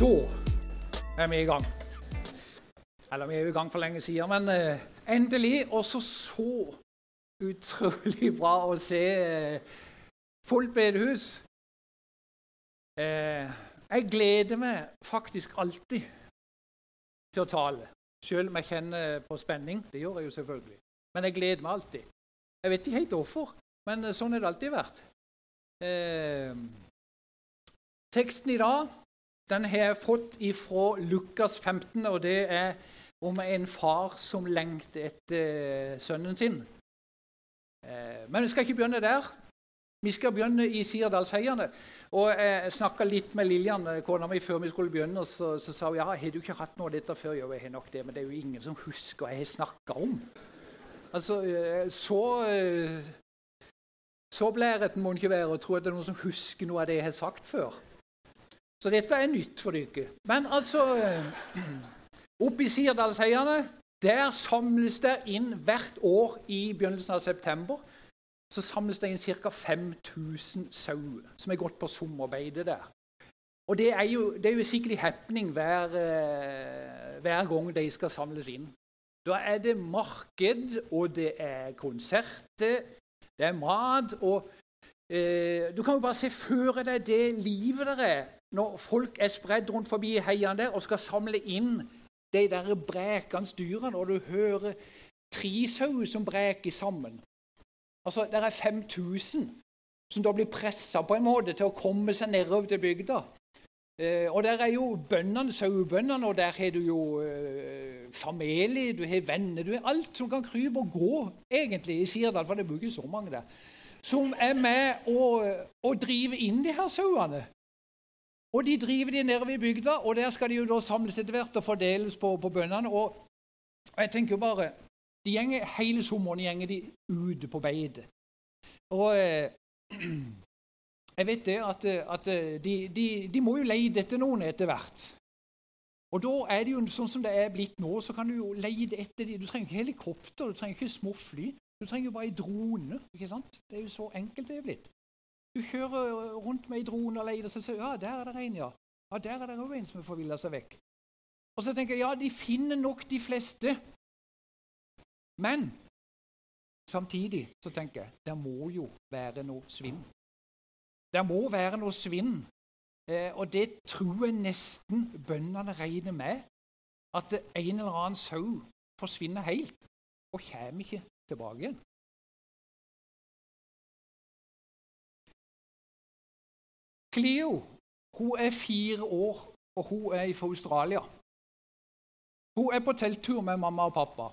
Da er vi i gang. Eller vi er jo i gang for lenge siden, men eh, endelig. Også så utrolig bra å se eh, fullt bedehus. Eh, jeg gleder meg faktisk alltid til å tale. Selv om jeg kjenner på spenning. Det gjør jeg jo selvfølgelig. Men jeg gleder meg alltid. Jeg vet ikke helt hvorfor, men eh, sånn har det alltid vært. Eh, teksten i dag den har jeg fått ifra Lukas 15, og det er om en far som lengter etter eh, sønnen sin. Eh, men vi skal ikke begynne der. Vi skal begynne i Sirdalsheiene. Og Jeg snakka litt med Lillian, eh, kona mi, før vi skulle begynne. og Så, så sa hun ja, har du ikke hatt noe av dette før. Jo, jeg har nok det, men det er jo ingen som husker hva jeg har snakka om. Altså, Så så blærete må en ikke være og tro at det er noen som husker noe av det jeg har sagt før. Så dette er nytt for dere. Men altså Oppe i Sirdalsheiene der samles det inn hvert år i begynnelsen av september så samles det inn ca. 5000 sauer som er gått på sommerbeide der. Og det er jo, det er jo sikkert happening hver, uh, hver, gang de skal samles inn. Da er det marked, og det er konserter, det er mat og eh, Du kan jo bare se for deg det livet der er når folk er spredd rundt forbi heiene og skal samle inn de der brekende dyrene, og du hører tre sauer som breker sammen Altså, Det er 5000 som da blir pressa på en måte til å komme seg nedover til bygda. Eh, og der er jo bøndene, sauebøndene, og der har du jo eh, familie, du har venner Du har alt som kan krype og gå, egentlig, i Sirdal, for det ikke så mange der. Som er med å, å drive inn de her sauene. Og de driver de nedover i bygda, og der skal de jo da samles etter hvert og fordeles på, på bøndene. Og, jeg tenker jo bare de gjenger, Hele sommeren gjenger de ute på beite. Og eh, jeg vet det at, at de, de, de, må jo leie etter noen etter hvert. Og da er det jo sånn som det er blitt nå, så kan du jo leie etter de. Du trenger ikke helikopter, du trenger ikke småfly. Du trenger jo bare ei drone. ikke sant? Det er jo så enkelt det er blitt. Du kjører rundt med ei drone og leier, og så sier ja, der er det en, ja. Ja, Der er det òg en som har forvilla seg vekk. Og så tenker jeg ja, de finner nok de fleste. Men samtidig så tenker jeg det må jo være noe svinn. Det må være noe svinn. Eh, og det tror jeg nesten bøndene regner med. At en eller annen sau forsvinner helt og kommer ikke tilbake igjen. Cleo hun er fire år, og hun er fra Australia. Hun er på telttur med mamma og pappa.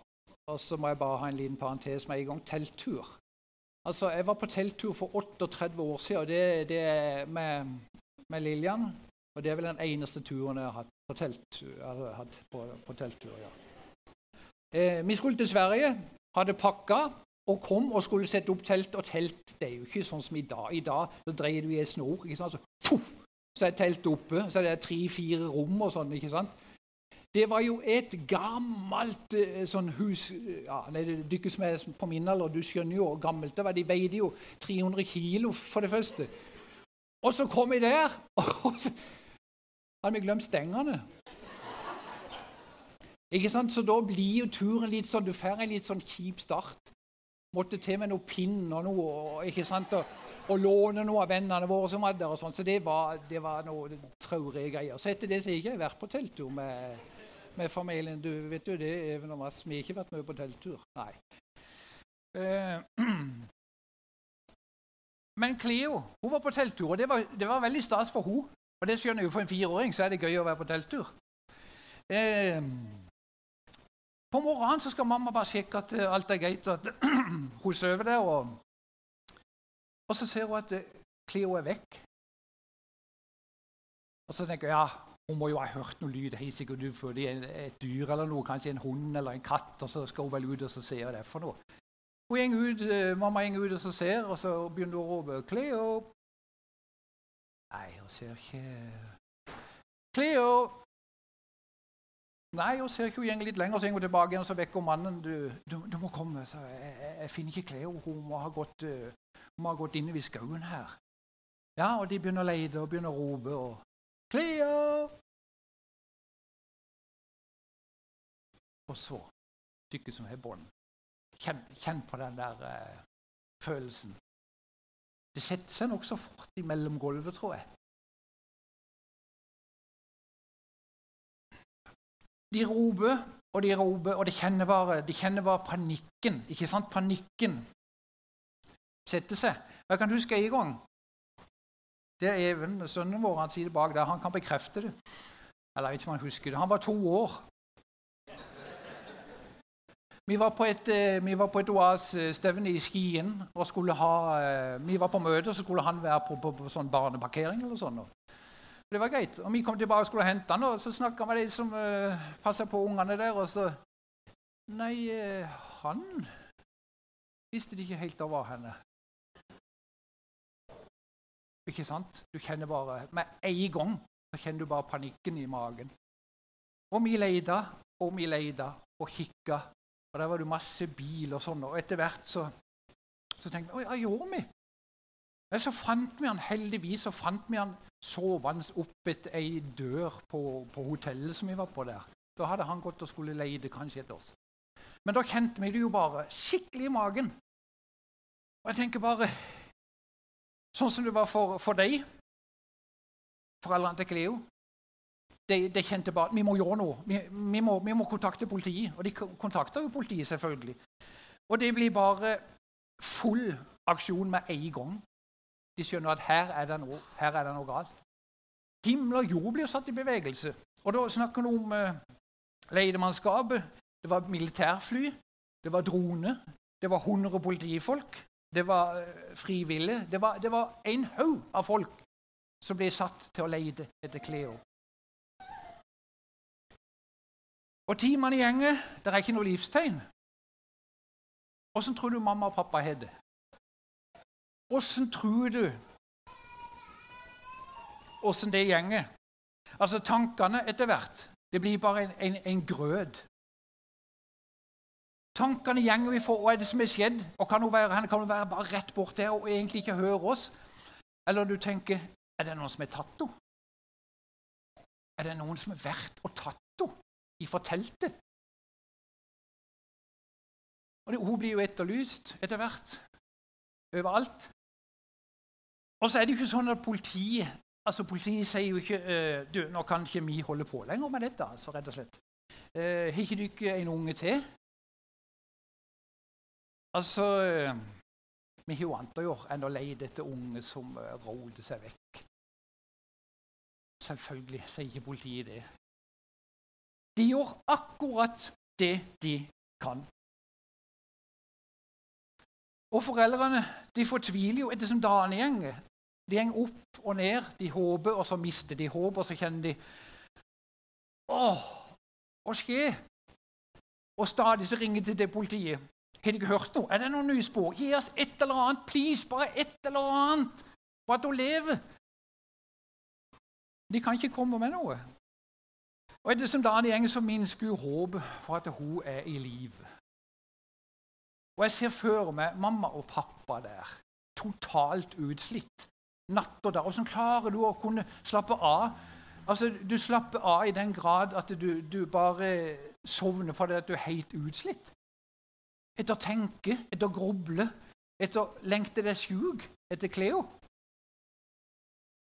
Og så må jeg bare ha en liten parentes med en gang. Telttur. Altså, Jeg var på telttur for 38 år siden, og det, det med, med, Lillian. Og det er vel den eneste turen jeg har hatt på telttur. Hatt på, på telttur ja. eh, vi skulle til Sverige, hadde pakka og kom og skulle sette opp telt. Og telt det er jo ikke sånn som i dag. I dag så dreier du i en snor, ikke sant? Puff, så er teltet oppe. Så er det tre-fire rom og sånn. ikke sant? Det var jo et gammelt eh, sånn hus ja, Dere som er på min alder, du skjønner jo hvor gammelt det var. De veide jo 300 kilo, for det første. Og så kom jeg der, og så hadde vi glemt stengene. Ikke sant? Så da blir jo turen litt sånn Du får en litt sånn kjip start. Måtte til med noe pinn og noe. ikke sant? Og, og låne noe av vennene våre som hadde og sånt. Så det var, det var noe traurige greier. Så etter det så har jeg vært på telttur med, med, familien. Du vet jo det, Even og Mads, Vi har ikke vært med på telttur. Nei. Uh, men Cleo hun var på telttur, og det var, det var veldig stas for hun. Og det skjønner jeg jo For en fireåring så er det gøy å være på telttur. Uh, på morgenen så skal mamma bare sjekke at eh, alt er greit, og at hun sover der. Og, og, så ser hun at eh, Cleo er vekk. Og så tenker jeg ja, hun må jo ha hørt noe lyd. helt sikkert du er et dyr eller noe, kanskje en hund eller en katt. Og så skal hun vel ut og så se hva det er for noe. Hun gjeng ut, eh, Mamma går ut og så ser, og så begynner hun å rope 'Cleo'. Nei, hun ser ikke Cleo! Nei, hun ser ikke hun litt lenger, så går hun tilbake igjen, og så vekker mannen. Du, du, du må komme. Så jeg, jeg, jeg finner ikke Cleo. Hun må ha gått, uh, vi har gått inn i skauen her. Ja, og de begynner å lete og begynner å rope og Cleo! Og så dere som har bånd. Kjenn, kjenn, på den der eh, følelsen. Det setter seg nokså fort imellom gulvet, tror jeg. De roper og de roper, og de kjenner bare, de kjenner bare panikken. ikke sant? Panikken setter seg. Jeg kan huske en gang Det er Even, sønnen vår, han det bak der. Han kan bekrefte det. Eller jeg vet ikke om han husker det. Han var to år. Vi var på et, eh, vi var på et OAS-stevne i Skien. og skulle ha, eh, Vi var på møte, og så skulle han være på, på, på sånn barneparkering. eller sånn. Det var greit. Og Vi kom tilbake og skulle hente han, og så snakka vi med de som uh, eh, passa på ungene der. Og så Nei, han visste de ikke helt av henne. Ikke sant? Du kjenner bare Med en gang så kjenner du bare panikken i magen. Og vi leita og vi leita og kikka og Der var det masse bil og sånn. Og etter hvert så, så tenkte vi hva gjorde vi? Men så fant vi han, Heldigvis så fant vi han sovende opp etter ei dør på, på, hotellet som vi var på der. Da hadde han gått og skulle leide kanskje et oss. Men da kjente vi det jo bare skikkelig i magen. Og jeg tenker bare Sånn som det var for, for deg, foreldrene til Cleo de, de, kjente bare at vi må gjøre noe. Vi, vi, må, vi, må, kontakte politiet. Og de kontakter jo politiet, selvfølgelig. Og det blir bare full aksjon med en gang. De skjønner at her er det noe, her er det noe galt. Himmel og jord blir satt i bevegelse. Og da snakker vi om uh, leidemannskapet. Det var militærfly, det var drone, det var 100 politifolk, det var frivillig. frivillige. Det var, det var en haug av folk som ble satt til å leide etter Cleo. Og timene gjenger, det er ikke noe livstegn. Åssen tror du mamma og pappa har det? Åssen tror du åssen det gjenger? Altså tankene etter hvert. Det blir bare en, en, en grøt. Tankene gjenger vi for Hva er det som er skjedd? Og kan hun være, kan hun være bare rett bort der og egentlig ikke høre oss? Eller du tenker Er det noen som har tatt henne? Er det noen som har vært og tatt henne? ifra teltet. Og det, Hun blir jo etterlyst etter hvert overalt. Og så er det jo ikke sånn at politiet altså Politiet sier jo ikke uh, du, 'Nå kan ikke vi holde på lenger med dette.' altså rett og slett. Uh, har ikke dere en unge til? Altså Vi har jo annet å gjøre enn å leie etter unge som uh, roter seg vekk. Selvfølgelig sier ikke politiet det. De gjør akkurat det de kan. Og foreldrene de fortviler jo ettersom dagene gjenger. De går opp og ned, de håper, og så mister de håp, og så kjenner de Åh, hva skjer? Og stadig så ringer de til det politiet. Har de ikke hørt noe? Er det noen nye spor? Gi oss et eller annet, please! Bare et eller annet! For at hun lever! De kan ikke komme med noe. Og etter som dagen går, så minsker hun håpet for at hun er i live. Og jeg ser for meg mamma og pappa der, totalt utslitt. Natt og dag. Hvordan klarer du å kunne slappe av? Altså, Du slapper av i den grad at du, du bare sovner fordi du er helt utslitt. Etter å tenke, etter å gruble, etter å lengte deg sjuk etter Cleo.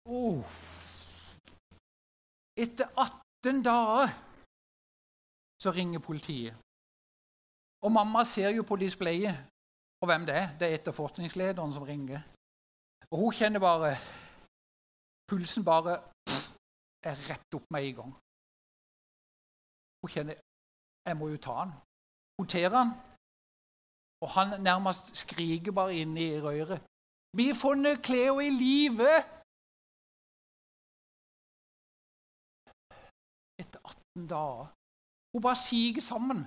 Oh. Etter 18 dager så ringer politiet. Og mamma ser jo på displayet og hvem det er. Det er etterforskningslederen som ringer. Og hun kjenner bare Pulsen bare er rett opp med en gang. Hun kjenner Jeg må jo ta han. Hun tar han, og han nærmest skriker bare inn i røret. 'Vi har funnet Cleo i live!' 18 dager. Hun bare siger sammen.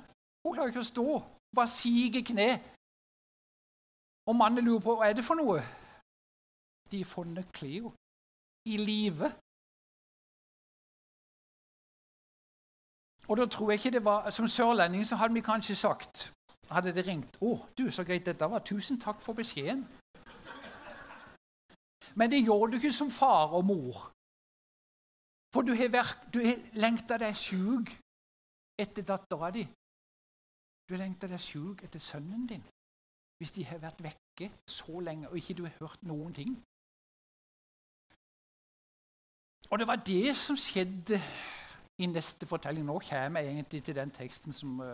Hun klarer ikke å stå. Hun bare siger kne. Og mannen lurer på hva er det for noe. De har funnet Cleo i live. Og da tror jeg ikke det var, Som sørlending så hadde vi kanskje sagt Hadde det ringt 'Å, du, så greit dette var. Tusen takk for beskjeden.' Men det gjorde du ikke som far og mor. For du har, vært, du lengta deg sjuk etter dattera di. Du lengter deg sjuk etter sønnen din hvis de har vært vekke så lenge og ikke du har hørt noen ting. Og det var det som skjedde i neste fortelling. Nå kommer jeg egentlig til den teksten som uh,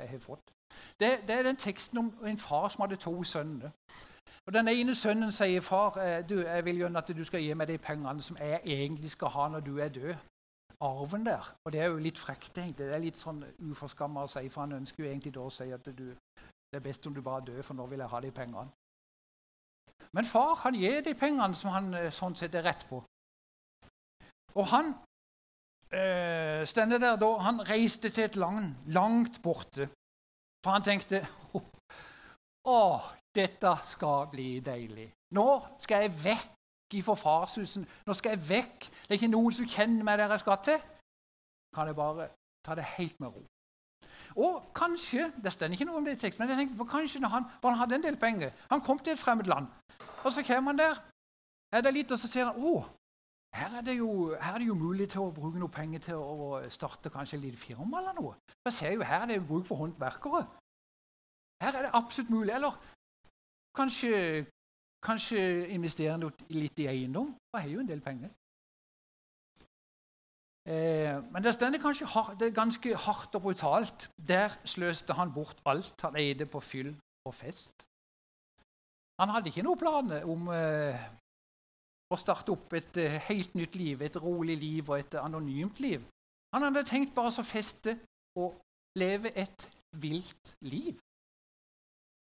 jeg har fått. Det, det, er den teksten om en far som hadde to sønner. Og Den ene sønnen sier, 'Far, eh, du, jeg vil gjerne at du skal gi meg de pengene som jeg egentlig skal ha når du er død.' Arven der. Og det er jo litt frekt, egentlig. Det er litt sånn uforskamma å si, for han ønsker jo egentlig da å si at du, det er best om du bare dør, for nå vil jeg ha de pengene. Men far han gir de pengene som han eh, sånn sett er rett på. Og han øh, der da, han reiste til et land langt borte. For han tenkte Å, dette skal bli deilig. Nå skal jeg vekk ifra farshusen. Nå skal jeg vekk. Det er ikke noen som kjenner meg der jeg skal til. Kan jeg bare ta det helt med ro. Og kanskje det stender ikke noe om det i tekst, men jeg tenkte på kanskje når han, han hadde en del penger Han kom til et fremmed land, og så kommer han der. Er det litt, og så ser han å, her er, jo, her er, det jo, mulig til å bruke noe penger til å starte kanskje et lite firma eller noe. Jeg ser jo Her er det jo bruk for håndverkere. Her er det absolutt mulig. Eller kanskje, kanskje investere litt i eiendom. Jeg har jo en del penger. Eh, men det stender kanskje hard, det er ganske hardt og brutalt. Der sløste han bort alt han eide på fyll og fest. Han hadde ikke noen planer om eh, og starte opp et uh, helt nytt liv, et rolig liv og et anonymt liv. Han hadde tenkt bare å feste og leve et vilt liv.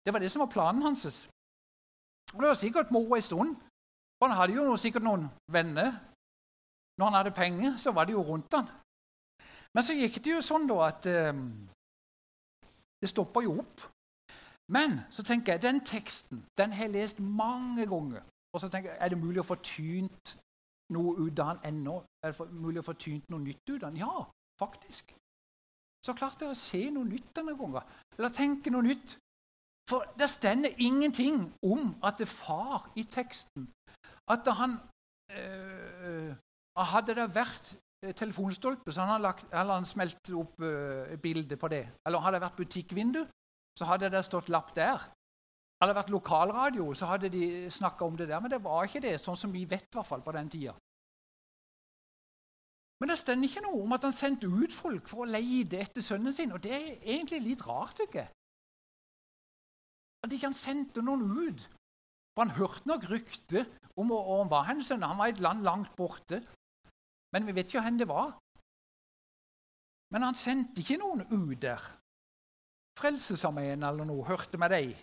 Det var det som var planen hans. Og Det var sikkert moro en stund. For han hadde jo sikkert noen venner. Når han hadde penger, så var det jo rundt han. Men så gikk det jo sånn da at eh, det stoppa jo opp. Men så tenker jeg, den teksten den har jeg lest mange ganger. Og så tenker jeg, Er det mulig å få tynt noe ut av den ennå? Er det mulig å få tynt noe nytt ut av den? Ja, faktisk. Så klarte jeg å se noe nytt denne gangen. Eller tenke noe nytt. For det stender ingenting om at det far i teksten At han øh, Hadde det vært eh, telefonstolpe, så hadde lagt, han smelt opp øh, bilde på det. Eller hadde det vært butikkvindu, så hadde det stått lapp der. Hadde det vært lokalradio, så hadde de snakka om det der. Men det var ikke det, sånn som vi vet i hvert fall på den tida. Men det stender ikke noe om at han sendte ut folk for å leide etter sønnen sin. Og det er egentlig litt rart, ikke. At ikke han sendte noen ut. For han hørte nok rykter om om han var sønn. Han var i et land langt borte. Men vi vet ikke hvor det var. Men han sendte ikke noen ut der. Frelsesarmeen eller noe hørte med deg.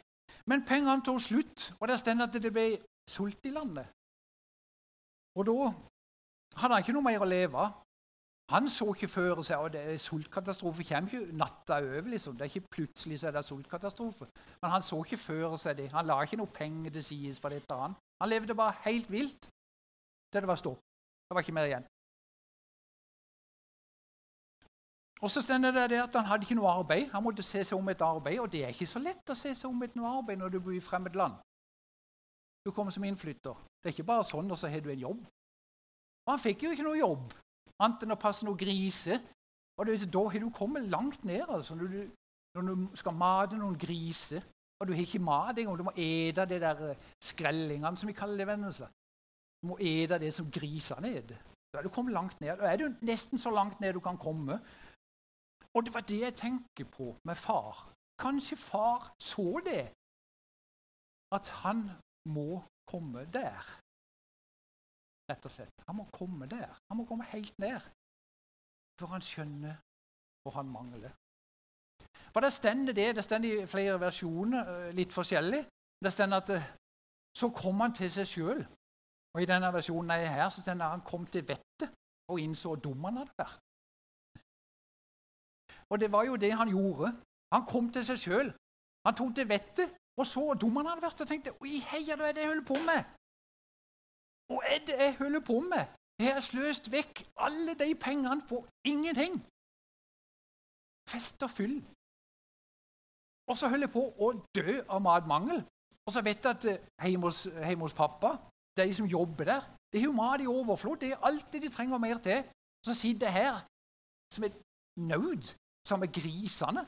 Men pengene tok slutt, og det står at det ble sult i landet. Og da hadde han ikke noe mer å leve av. Han så ikke før seg at sultkatastrofe kommer ikke natta over. liksom. Det er ikke plutselig så er det sultkatastrofe. Men han så ikke før seg det. Han la ikke noe penger til side for dette. Han. han levde bare helt vilt til det var stopp. Det var ikke mer igjen. Og så stender det at Han hadde ikke noe arbeid. Han måtte se seg om et arbeid. Og det er ikke så lett å se seg om et noe arbeid når du bor i fremmed land. Du kommer som innflytter. Det er ikke bare sånn, og så har du en jobb. Og Han fikk jo ikke noe jobb, annet enn å passe noen griser. Og det, Da har du kommet langt ned. altså, når du, når du skal mate noen griser, og du har ikke mat engang. Du må ete de der eh, skrellingene, som vi kaller det. Vennesla. Du må ete det som grisene spiser. Da er du kommet langt ned. Da er du nesten så langt ned du kan komme. Og det var det jeg tenker på med far. Kanskje far så det, at han må komme der. Rett og slett. Han må komme der. Han må komme helt ned. For han skjønner hvor han mangler. For det stender det, det stender i flere versjoner, eh, litt forskjellig. Det stender at eh, så kom han til seg sjøl. Og i denne versjonen jeg er her så stender han kom til vettet og innså hvor dum han hadde vært. Og det var jo det han gjorde. Han kom til seg sjøl. Han tok til vettet og så hvor dum han hadde vært, og tenkte Oi, heia, hva er det jeg holder på med. Hva er det jeg holder på med? Jeg har sløst vekk alle de pengene på ingenting. Fest og fyll. Og så holder jeg på å dø av matmangel. Og så vet jeg at eh, hjemme hos, hos pappa, de som jobber der, det er jo mat i overflod. Det er alltid de trenger mer til. Så sitter jeg her som et naud sammen med grisene.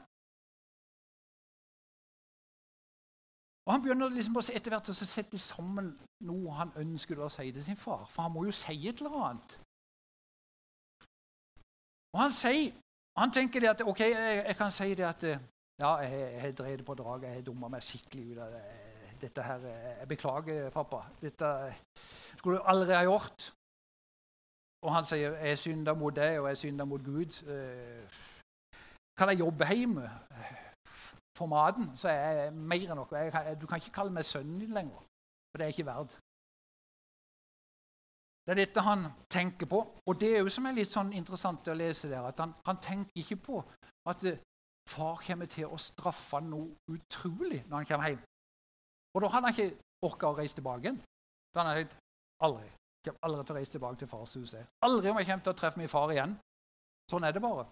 Og Han begynner liksom etter hvert å sette sammen noe han ønsker å si til sin far. For han må jo si et eller annet. Og Han sier, han tenker det at ok, jeg, jeg kan si det at ja, jeg har drevet på draget, jeg dumma meg skikkelig ut av det. Dette her, Jeg beklager, pappa. Dette skulle du aldri ha gjort. Og han sier jeg synder mot deg, og jeg synder mot Gud. Kan jeg jobbe hjemme? for maten, så er jeg mer enn noe. Du kan ikke kalle meg sønnen din lenger, for det er ikke verd. Det er dette han tenker på. Og det er jo som er litt sånn interessant å lese der, at han, han tenker ikke på at uh, far kommer til å straffe noe utrolig når han kommer hjem. Og da hadde han ikke orka å reise tilbake igjen. Da hadde han tenkt aldri. Jeg kommer aldri til å reise tilbake til fars hus. Aldri om jeg kommer til å treffe min far igjen. Sånn er det bare.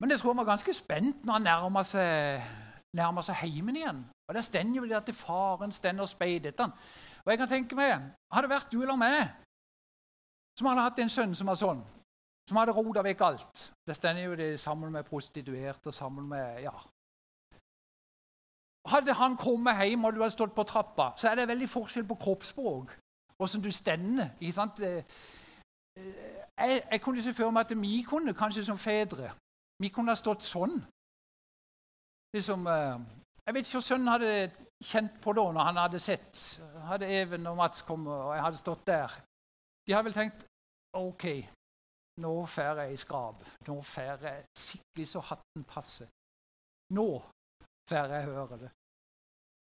Men jeg tror han var ganske spent når han nærma seg, nærmer seg heimen igjen. Og Der stender jo det at faren stender og speider etter. Og jeg kan tenke meg, Hadde det vært du eller meg som hadde hatt en sønn som var sånn, som hadde rota vekk alt Det stender jo det sammen med prostituerte og sammen med ja. Hadde han kommet hjem og du hadde stått på trappa, så er det veldig forskjell på kroppsspråk. Åssen du stender. ikke sant? Eh, eh, jeg, jeg kunne se for meg at vi kunne, kanskje som fedre vi kunne ha stått sånn. Liksom, eh, jeg vet ikke hva sønnen hadde kjent på da når han hadde sett hadde Even og Mats kommet, og jeg hadde stått der. De hadde vel tenkt OK, nå får jeg skrap. Nå får jeg skikkelig så hatten passer. Nå får jeg høre det.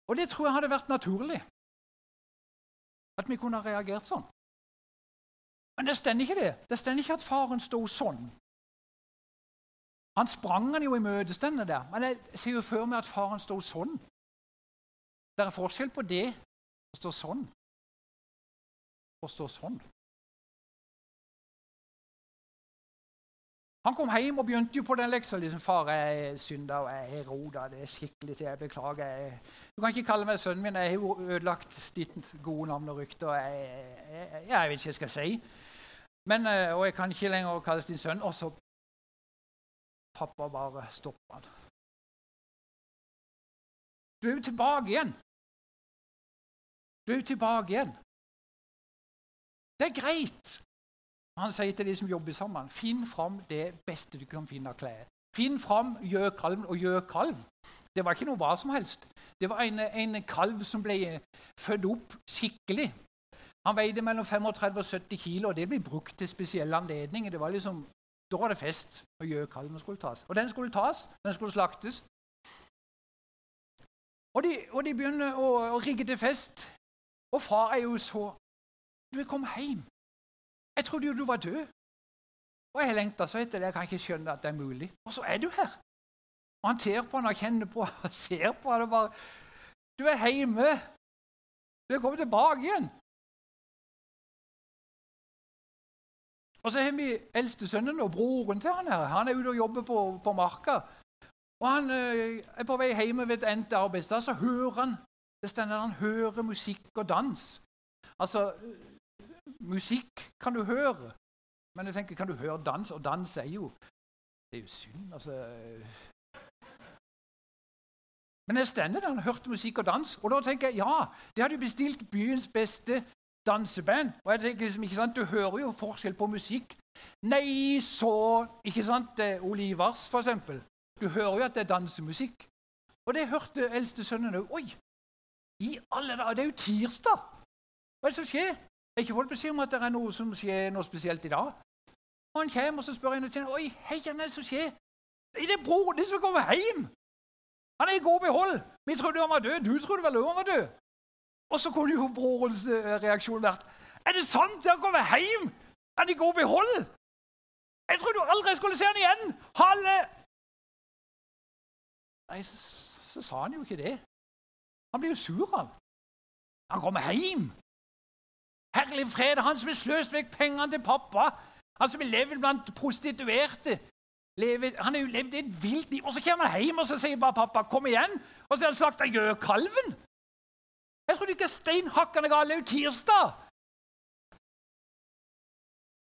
Og det tror jeg hadde vært naturlig. At vi kunne ha reagert sånn. Men det stender ikke det. Det stender ikke at faren sto sånn han sprang han jo i møtestendene der. Men jeg ser jo før meg at faren sto sånn. Det er forskjell på det å stå sånn og stå sånn. Han kom hjem og begynte jo på den leksa. Liksom, 'Far, jeg er synder, og jeg er roda. Det er skikkelig til. Jeg beklager. Jeg, du kan ikke kalle meg sønnen min. Jeg har jo ødelagt ditt gode navn og rykte. og jeg, jeg, jeg, vet ikke hva jeg skal si. Men, eh, og jeg kan ikke lenger kalles din sønn. Og så Pappa bare stoppa han. Du er jo tilbake igjen. Du er jo tilbake igjen. Det er greit. Han sier til de som jobber sammen, finn fram det beste du kan finne av klær. Finn fram gjøkalven og gjøkalv. Det var ikke noe hva som helst. Det var en, en kalv som ble født opp skikkelig. Han veide mellom 35 og 70 kilo, og det ble brukt til spesielle anledninger. Det var liksom da var det fest, og gjøkalven skulle tas. Og den skulle tas, den skulle slaktes. Og de, og de begynner å, å, rigge til fest. Og far er jo så Du er kommet hjem. Jeg trodde jo du var død. Og jeg lengta så etter det. Jeg kan ikke skjønne at det er mulig. Og så er du her. Og han ter på han og kjenner på og ser på han og bare Du er hjemme. Du er kommet tilbake igjen. Og så har vi eldstesønnen og broren til han her. Han er ute og jobber på, på marka. Og Han øh, er på vei hjem ved et endt arbeidssted, så hører han det stender han hører musikk og dans. Altså, musikk kan du høre, men jeg tenker, kan du høre dans? Og dans er jo Det er jo synd, altså Men jeg stender der han hørte musikk og dans, og da tenker jeg ja, de hadde bestilt byens beste danseband. Og jeg tenker liksom, ikke sant, Du hører jo forskjell på musikk. Nei, så ikke sant, Olivers, for eksempel. Du hører jo at det er dansemusikk. Og det hørte eldste sønnen òg. Oi! I alle dager! Det er jo tirsdag! Hva er det som skjer? Jeg har ikke fått beskjed om at det er noe som skjer noe spesielt i dag. Og Han kommer og så spør en til Oi, hei, hva er det som skjer? Det er broren din som kommer hjem! Han er i god behold! Vi trodde han var død. Du trodde vel òg han var død? Og så kunne jo brorens eh, reaksjon vært Er det sant? Han kommer hjem! Er han i god behold? Jeg trodde du aldri skulle se han igjen! Halle! Nei, så, så, sa han jo ikke det. Han blir jo sur, han. Han kommer hjem! Herlig fred, han som har sløst vekk pengene til pappa. Han som har levd blant prostituerte. Levet, han har jo levd et vilt liv. Og så kommer han hjem og så sier bare pappa 'kom igjen'. Og så har han slakta gjøkalven. Jeg trodde ikke steinhakkende. Det er jo tirsdag!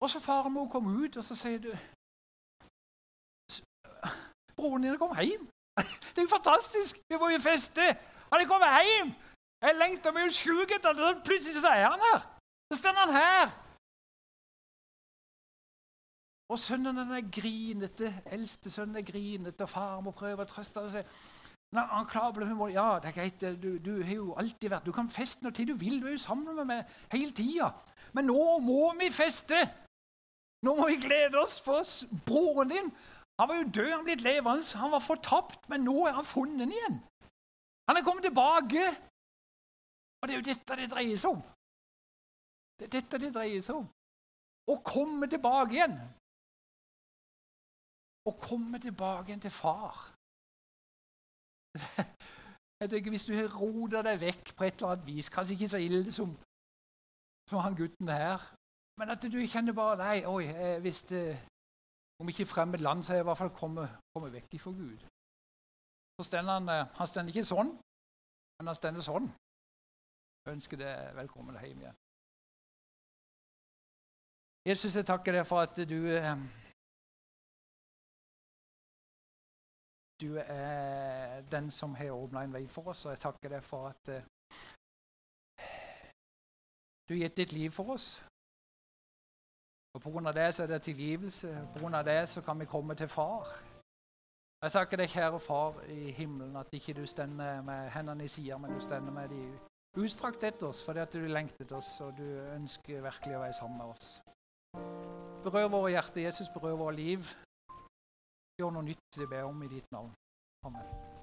Og så farmor kom ut, og så sier du Broren din kom hjem. Det er jo fantastisk! Vi må jo feste! Han er kommet hjem! Jeg lengter meg jo sjuk etter det. Plutselig så er han her. Så står han her. Og sønnen er grinete. Eldste sønnen er grinete, og faren må prøve å trøste seg. Nei, han klarer humor. Ja, det er greit. Du, du har jo alltid vært Du kan feste når tid du vil. Du er jo sammen med meg hele tida. Men nå må vi feste! Nå må vi glede oss for broren din. Han var jo død, han blitt levende. Han var fortapt, men nå er han funnet igjen. Han er kommet tilbake. Og det er jo dette det dreier seg om. Det er dette det dreier seg om. Å komme tilbake igjen. Å komme tilbake igjen til far. Jeg tenker Hvis du har rota deg vekk på et eller annet vis, kanskje ikke så ille som, som han gutten her, men at du kjenner bare Nei, oi, hvis det, om ikke fremmed land, så har jeg i hvert fall kommet, kommet vekk ifra Gud. Så stender han, eh, han stender ikke sånn, men han stender sånn. Jeg ønsker deg velkommen hjem igjen. Jesus, jeg takker deg for at du Du er den som har åpna en vei for oss, og jeg takker deg for at uh, du har gitt ditt liv for oss. Og Pga. det så er det tilgivelse. Pga. det så kan vi komme til Far. Jeg takker deg, kjære Far i himmelen, at ikke du stender med hendene i sida, men du stender med de utstrakt etter oss fordi at du lengtet oss, og du ønsker virkelig å være sammen med oss. Berør våre hjerter, Jesus, berør våre liv. Gjør noe nytt, det ber om i ditt navn. Amen.